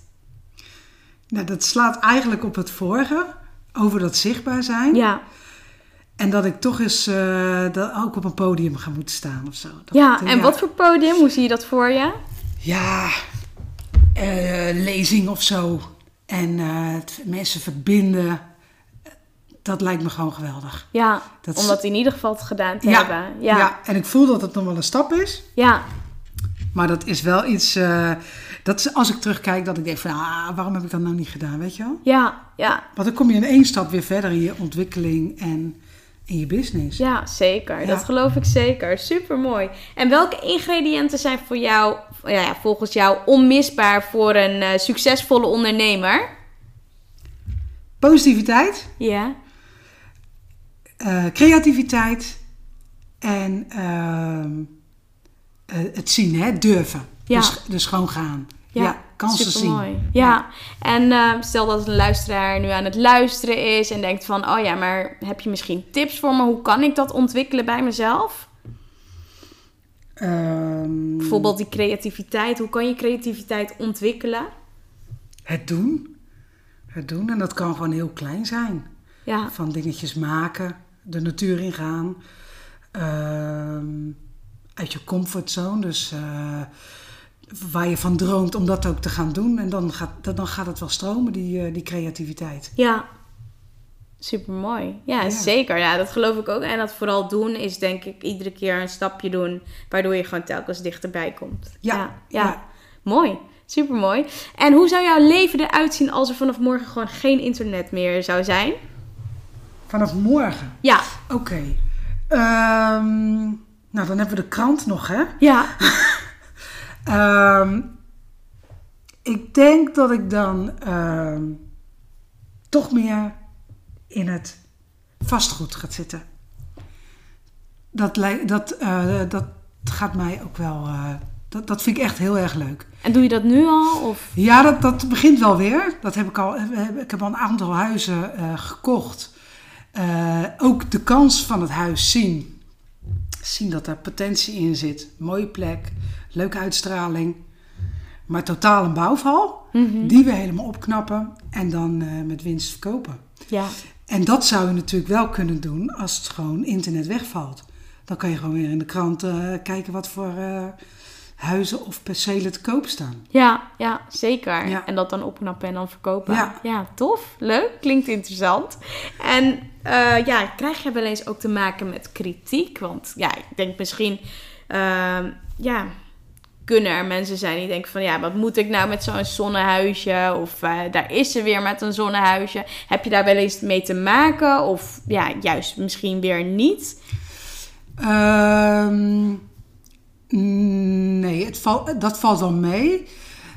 Nou, dat slaat eigenlijk op het vorige, over dat zichtbaar zijn. Ja. En dat ik toch eens uh, dat ook op een podium ga moeten staan of zo. Dat ja, en wat voor podium? Hoe zie je dat voor je? Ja, uh, lezing of zo. En mensen verbinden. Dat lijkt me gewoon geweldig. Ja, dat omdat in ieder geval het gedaan te hebben. Ja. ja, en ik voel dat het nog wel een stap is. Ja. Maar dat is wel iets dat is als ik terugkijk dat ik denk van, ah, waarom heb ik dat nou niet gedaan, weet je wel? Ja, ja. Want dan kom je in één stap weer verder in je ontwikkeling en in je business. Ja, zeker. Dat geloof ik zeker. Super mooi. En welke ingrediënten zijn voor jou, ja, volgens jou onmisbaar voor een uh, succesvolle ondernemer? Positiviteit. Ja. Uh, creativiteit en uh, het zien, hè, durven. Ja. Dus, dus gewoon gaan. Ja, ja kansen zien. Ja, en uh, stel dat een luisteraar nu aan het luisteren is en denkt van... oh ja, maar heb je misschien tips voor me? Hoe kan ik dat ontwikkelen bij mezelf? Um, Bijvoorbeeld die creativiteit. Hoe kan je creativiteit ontwikkelen? Het doen. Het doen. En dat kan gewoon heel klein zijn. Ja. Van dingetjes maken, de natuur ingaan... Uh, uit je comfortzone. Dus eh, waar je van droomt om dat ook te gaan doen. En dan gaat, dan gaat het wel stromen, die, eh, die creativiteit. Ja, super mooi. Ja, zeker. Ja, dat geloof ik ook. En dat vooral doen is denk ik iedere keer een stapje doen. Waardoor je gewoon telkens dichterbij komt. Ja, ja. mooi. Super mooi. En hoe zou jouw leven eruit zien als er vanaf morgen gewoon geen internet meer zou zijn? Vanaf morgen? Ja. Oké. Okay. Nou, dan hebben we de krant nog, hè? Ja. Ehm, ik denk dat ik dan ehm, toch meer in het vastgoed ga zitten. Dat, dat, eh, dat gaat mij ook wel. Eh, dat, dat vind ik echt heel erg leuk. En doe je dat nu al? Of? Ja, dat, dat begint wel weer. Dat heb ik, al, ik heb al een aantal huizen eh, gekocht. ook de kans van het huis zien zien dat daar potentie in zit. Mooie plek, leuke uitstraling. Maar totaal een bouwval, mhm. die we helemaal opknappen en dan eh, met winst verkopen. Ja. En dat zou je natuurlijk wel kunnen doen als het gewoon internet wegvalt. Dan kan je gewoon weer in de krant eh, kijken wat voor eh, huizen of percelen te koop staan. Ja, ja zeker. En dat dan opknappen en dan verkopen. Ja. ja tof. Leuk. Klinkt interessant. En eh, ja, krijg je wel eens ook te maken met kritiek? Want ja, ik denk misschien... Ehm, ja, kunnen er mensen zijn die denken van... Ja, wat moet ik nou met zo'n zonnehuisje? Of eh, daar is ze weer met een zonnehuisje. Heb je daar wel eens mee te maken? Of ja, juist misschien weer niet? Ehm... Nee, het dat valt wel mee.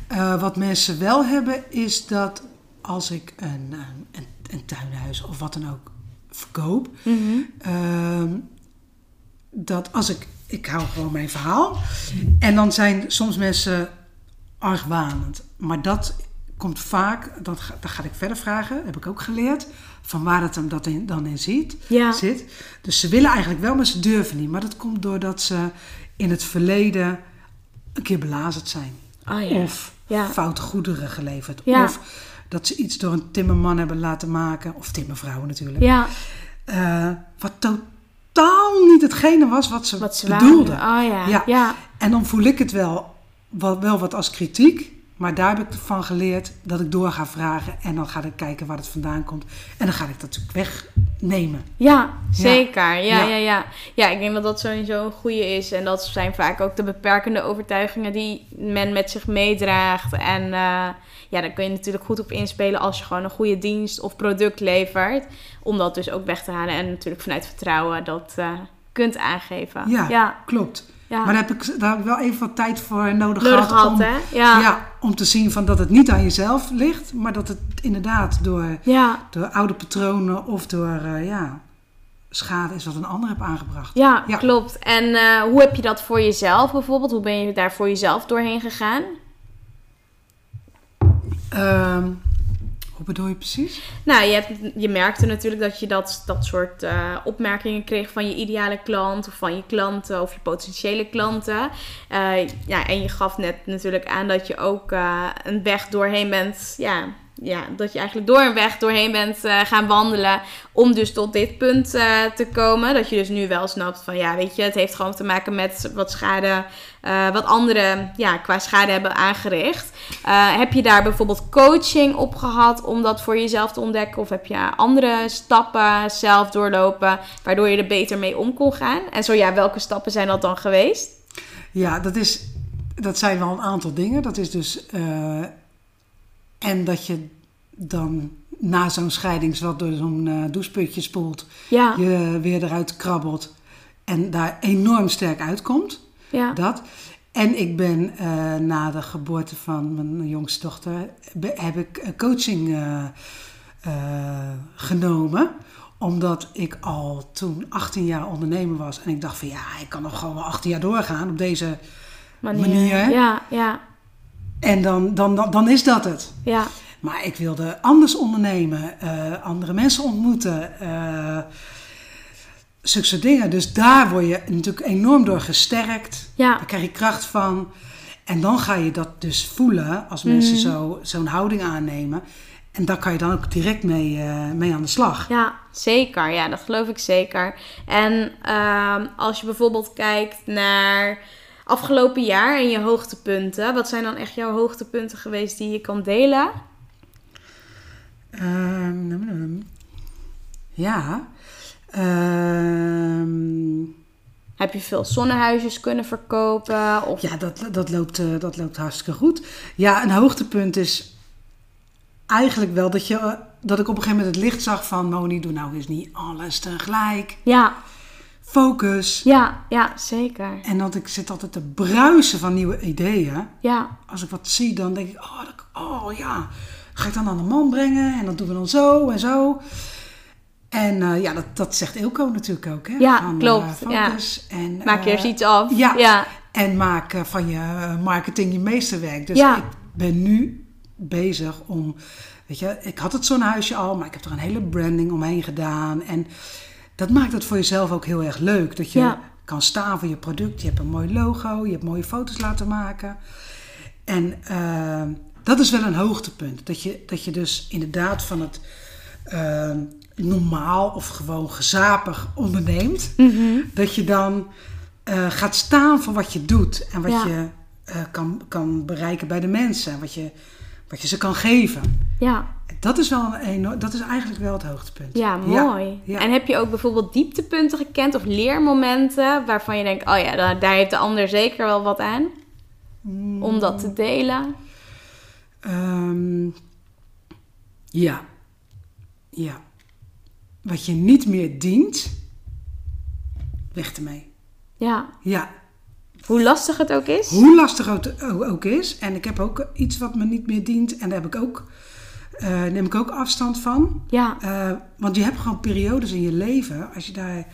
Eh, wat mensen wel hebben is dat als ik een, een, een tuinhuis of wat dan ook verkoop, mhm. ehm, dat als ik, ik hou gewoon mijn verhaal. En dan zijn soms mensen argwanend. Maar dat komt vaak, dat, dat ga ik verder vragen, heb ik ook geleerd, van waar het hem dat dan in ziet, ja. zit. Dus ze willen eigenlijk wel, maar ze durven niet. Maar dat komt doordat ze in het verleden een keer belazerd zijn. Ah, of ja. foute goederen geleverd. Of dat ze iets door een timmerman hebben laten maken. Of timmervrouw natuurlijk. Ja. Eh, wat totaal niet hetgene was wat ze, wat bedoelden. Oh, ja. Ja. En dan voel ik het wel, wel wat als kritiek. Maar daar heb ik van geleerd dat ik door ga vragen. En dan ga ik kijken waar het vandaan komt. En dan ga ik dat natuurlijk wegnemen. Ja, zeker. Ja, ja, ja. Ja, ik denk dat dat sowieso een goede is. En dat zijn vaak ook de beperkende overtuigingen die men met zich meedraagt. En eh, ja, daar kun je natuurlijk goed op inspelen als je gewoon een goede dienst of product levert. Om dat dus ook weg te halen. En natuurlijk vanuit vertrouwen dat eh, kunt aangeven. Ja. klopt. Maar daar heb, ik, daar wel even wat tijd voor nodig, nodig gehad. Om, ja. om te zien van dat het niet aan jezelf ligt, maar dat het inderdaad door, door oude patronen of door eh, ja, schade is wat een ander heb aangebracht. Ja, klopt. En eh, hoe heb je dat voor jezelf bijvoorbeeld? Hoe ben je daar voor jezelf doorheen gegaan? Ehm, wat bedoel je precies? Nou, je, hebt, je merkte natuurlijk dat je dat, dat soort eh, opmerkingen kreeg van je ideale klant of van je klanten of je potentiële klanten. Eh, ja, en je gaf net natuurlijk aan dat je ook eh, een weg doorheen bent ja, ja, dat je eigenlijk door een weg doorheen bent eh, gaan wandelen. Om dus tot dit punt eh, te komen. Dat je dus nu wel snapt van ja, weet je, het heeft gewoon te maken met wat schade. Eh, wat anderen ja, qua schade hebben aangericht. heb je daar bijvoorbeeld coaching op gehad om dat voor jezelf te ontdekken? Of heb je andere stappen zelf doorlopen waardoor je er beter mee om kon gaan? En zo ja, welke stappen zijn dat dan geweest? Ja, dat, is, dat zijn wel een aantal dingen. Dat is dus en dat je dan na zo'n scheiding, wat door zo'n uh, doucheputje spoelt, je weer eruit krabbelt en daar enorm sterk uitkomt. Ja. Dat. En ik ben eh, na de geboorte van mijn jongste dochter, heb ik eh, coaching genomen omdat ik al toen 18 jaar ondernemer was. En ik dacht van ja, ik kan nog gewoon wel 18 jaar doorgaan op deze manier. manier. Ja, ja. En dan, dan, dan, dan is dat het. Ja. Maar ik wilde anders ondernemen, eh, andere mensen ontmoeten, uh, zulke soort dingen. Dus daar word je natuurlijk enorm door gesterkt. Ja. Daar krijg je kracht van. En dan ga je dat dus voelen als mhm. mensen zo, zo'n houding aannemen. En daar kan je dan ook direct mee, eh, mee aan de slag. Ja, zeker. Ja, dat geloof ik zeker. En ehm, als je bijvoorbeeld kijkt naar afgelopen jaar en je hoogtepunten. Wat zijn dan echt jouw hoogtepunten geweest die je kan delen? Ehm, ja. Ehm. Heb je veel zonnehuisjes kunnen verkopen? Of... Ja, dat, dat, loopt, eh, dat loopt hartstikke goed. Ja, een hoogtepunt is eigenlijk wel dat, je, eh, dat ik op een gegeven moment het licht zag van... Moni, doe nou eens niet alles tegelijk. Ja. Focus. Ja, ja, zeker. En dat ik zit altijd te bruisen van nieuwe ideeën. Ja. Als ik wat zie, dan denk ik, oh, dat, oh ja, ga ik dan aan de man brengen? En dat doen we dan zo en zo. En uh, ja, dat, dat zegt Ilko natuurlijk ook. Hè? Ja, van, klopt. Uh, focus. Ja. En, maak je er iets af. Ja, ja. en maak van je marketing je meesterwerk. Dus ja. ik ben nu bezig om... Weet je, ik had het zo'n huisje al, maar ik heb er een hele branding omheen gedaan. En dat maakt het voor jezelf ook heel erg leuk. Dat je ja. kan staan voor je product. Je hebt een mooi logo, je hebt mooie foto's laten maken. En uh, dat is wel een hoogtepunt. Dat je, dat je dus inderdaad van het uh, normaal of gewoon gezapig onderneemt. Mm -hmm. Dat je dan uh, gaat staan voor wat je doet. En wat ja. je uh, kan, kan bereiken bij de mensen. Wat je, wat je ze kan geven. Ja. Dat is, wel een, dat is eigenlijk wel het hoogtepunt. Ja, mooi. Ja, ja. En heb je ook bijvoorbeeld dieptepunten gekend of leermomenten waarvan je denkt: oh ja, daar, daar heeft de ander zeker wel wat aan? Mm. Om dat te delen? Um, ja. Ja. Wat je niet meer dient, weg ermee. Ja. Ja. Hoe lastig het ook is? Hoe lastig het ook is. En ik heb ook iets wat me niet meer dient. En daar heb ik ook, uh, neem ik ook afstand van. Ja. Uh, want je hebt gewoon periodes in je leven. Als je daar,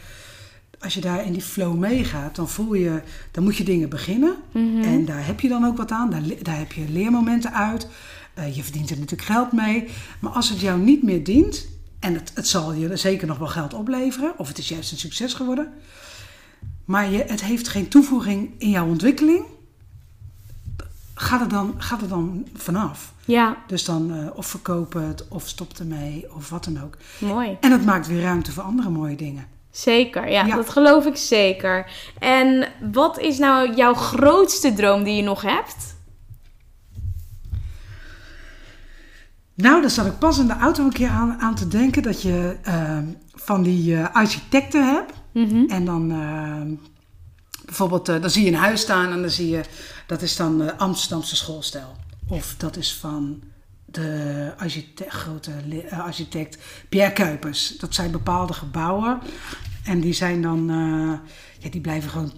als je daar in die flow meegaat, dan voel je, dan moet je dingen beginnen. Mm -hmm. En daar heb je dan ook wat aan. Daar, daar heb je leermomenten uit. Uh, je verdient er natuurlijk geld mee. Maar als het jou niet meer dient, en het, het zal je zeker nog wel geld opleveren, of het is juist een succes geworden. Maar je, het heeft geen toevoeging in jouw ontwikkeling. Ga er dan, ga er dan vanaf. Ja. Dus dan uh, of verkoop het, of stop ermee, of wat dan ook. Mooi. En het maakt weer ruimte voor andere mooie dingen. Zeker, ja, ja, dat geloof ik zeker. En wat is nou jouw grootste droom die je nog hebt? Nou, daar zat ik pas in de auto een keer aan, aan te denken dat je uh, van die uh, architecten hebt. Mm -hmm. En dan uh, bijvoorbeeld, dan zie je een huis staan en dan zie je, dat is dan de Amsterdamse schoolstijl. Of dat is van de architect, grote architect Pierre Kuipers. Dat zijn bepaalde gebouwen en die zijn dan, ja, die blijven gewoon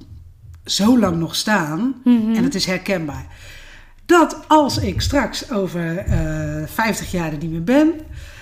zo lang nog staan mm -hmm. en het is herkenbaar dat als ik straks over uh, 50 jaar er niet meer ben,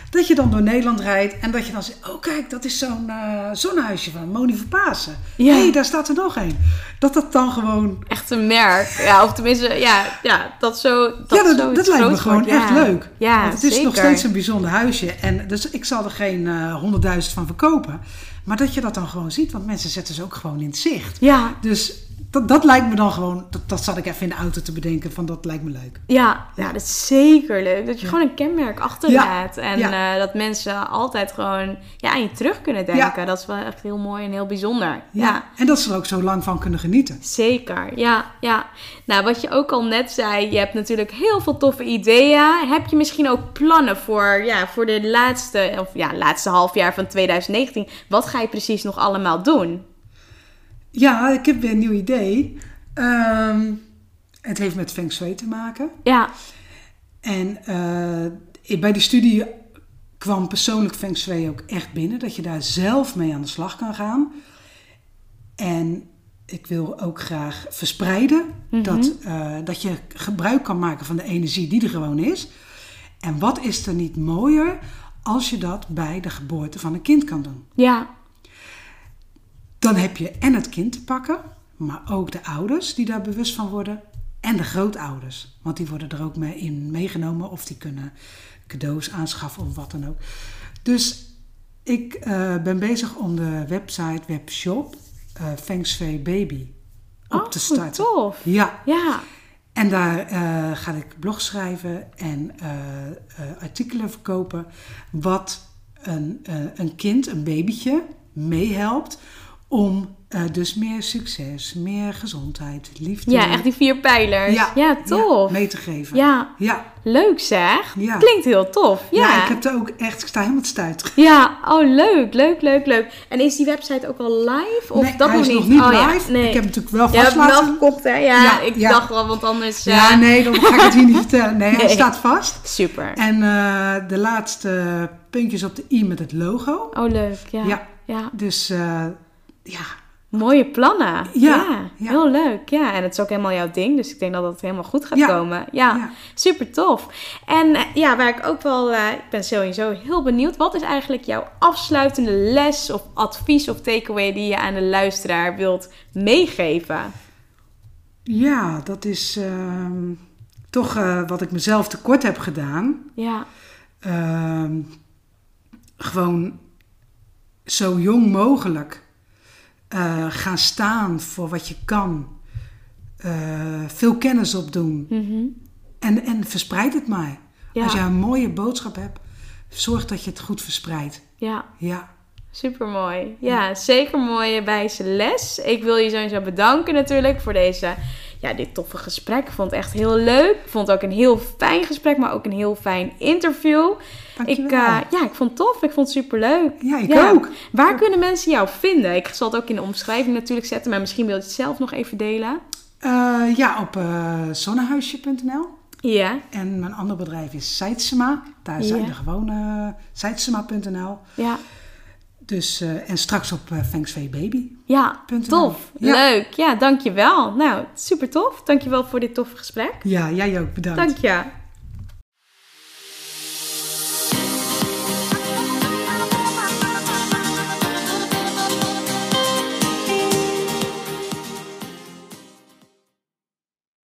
dat je dan door Nederland rijdt en dat je dan zegt: Oh, kijk, dat is zo'n uh, zonnehuisje van Moni Verpasen. Ja. Hé, hey, daar staat er nog een. Dat dat dan gewoon. Echt een merk. Ja, of tenminste, ja, ja dat zo. Dat ja, dat, zo dat lijkt me gewoon wordt. echt ja. leuk. Ja, Want het is zeker. nog steeds een bijzonder huisje. En dus ik zal er geen uh, honderdduizend van verkopen. Maar dat je dat dan gewoon ziet, want mensen zetten ze ook gewoon in het zicht. Ja. Dus dat, dat lijkt me dan gewoon, dat, dat zat ik even in de auto te bedenken, van dat lijkt me leuk. Ja, ja dat is zeker leuk. Dat je Ja. gewoon een kenmerk achterlaat. Ja, En ja. eh, dat mensen altijd gewoon ja, aan je terug kunnen denken. Dat is wel echt heel mooi en heel bijzonder. ja. En dat ze er ook zo lang van kunnen genieten. Zeker, ja, ja. Nou, wat je ook al net zei, je hebt natuurlijk heel veel toffe ideeën. Heb je misschien ook plannen voor, ja, voor de laatste, of ja, laatste half jaar van 2019? Wat ga je precies nog allemaal doen? Ja, ik heb weer een nieuw idee. Um, het heeft met Feng Shui te maken. Ja. En uh, bij die studie kwam persoonlijk Feng Shui ook echt binnen. Dat je daar zelf mee aan de slag kan gaan. En ik wil ook graag verspreiden. Mhm. Dat, uh, dat je gebruik kan maken van de energie die er gewoon is. En wat is er niet mooier als je dat bij de geboorte van een kind kan doen? Ja. Dan heb je en het kind te pakken, maar ook de ouders die daar bewust van worden. En de grootouders, want die worden er ook mee in meegenomen of die kunnen cadeaus aanschaffen of wat dan ook. Dus ik uh, ben bezig om de website, webshop uh, Feng Shui Baby op oh, te starten. Tof. Ja. Ja. En daar uh, ga ik blog schrijven en artikelen verkopen wat een, een kind, een babytje, meehelpt om Uh, dus meer succes, meer gezondheid, liefde. Ja, echt die vier pijlers. Ja, ja tof. Ja, mee te geven. Ja. ja. Leuk zeg. Ja. Klinkt heel tof. Ja. ja, ik heb er ook echt, ik sta helemaal stuiteren. Ja, oh leuk, leuk, leuk, leuk. En is die website ook al live? Of nee, dat hij nog is niet? nog niet oh, live. Nee. Ik heb natuurlijk wel vast laten... wel gekocht hè? Ja, ik dacht wel, want anders... Uh... Ja, nee, dan ga ik het hier niet vertellen. Nee, hij staat vast. Super. En uh, de laatste puntjes op de i met het logo. Oh, leuk, ja. Ja, ja. dus uh, ja Mooie plannen. Ja, heel leuk. Ja, en het is ook helemaal jouw ding. Dus ik denk dat het helemaal goed gaat komen. Ja, super tof. En eh, ja, waar ik ook wel, uh, ik ben sowieso heel benieuwd. Wat is eigenlijk jouw afsluitende les of advies of takeaway die je aan de luisteraar wilt meegeven? Ja, dat is ehm, toch uh, wat ik mezelf tekort heb gedaan. Ja. Ehm, gewoon zo jong mogelijk uh, gaan staan voor wat je kan. Uh, veel kennis opdoen. Mm en, en verspreid het maar. Als je een mooie boodschap hebt, zorg dat je het goed verspreidt. Ja. Ja. Supermooi. Ja, zeker mooie wijze les. Ik wil je sowieso bedanken natuurlijk voor deze, ja, dit toffe gesprek. Ik vond het echt heel leuk. Ik vond het ook een heel fijn gesprek, maar ook een heel fijn interview. Ik, uh, ja, ik vond het tof. Ik vond het super leuk. Ja, ik ook. Waar kunnen mensen jou vinden? Ik zal het ook in de omschrijving natuurlijk zetten, maar misschien wil je het zelf nog even delen. Uh, ja, op uh, zonnehuisje.nl. Ja. En mijn andere bedrijf is Seidsema. Daar zijn de gewone Seidsema.nl. Ja. Dus, uh, en straks op uh, Baby. Ja, tof. Ja. Leuk. Ja, dankjewel. Nou, super tof. Dankjewel voor dit toffe gesprek. Ja, jij ook. Bedankt. Dank je.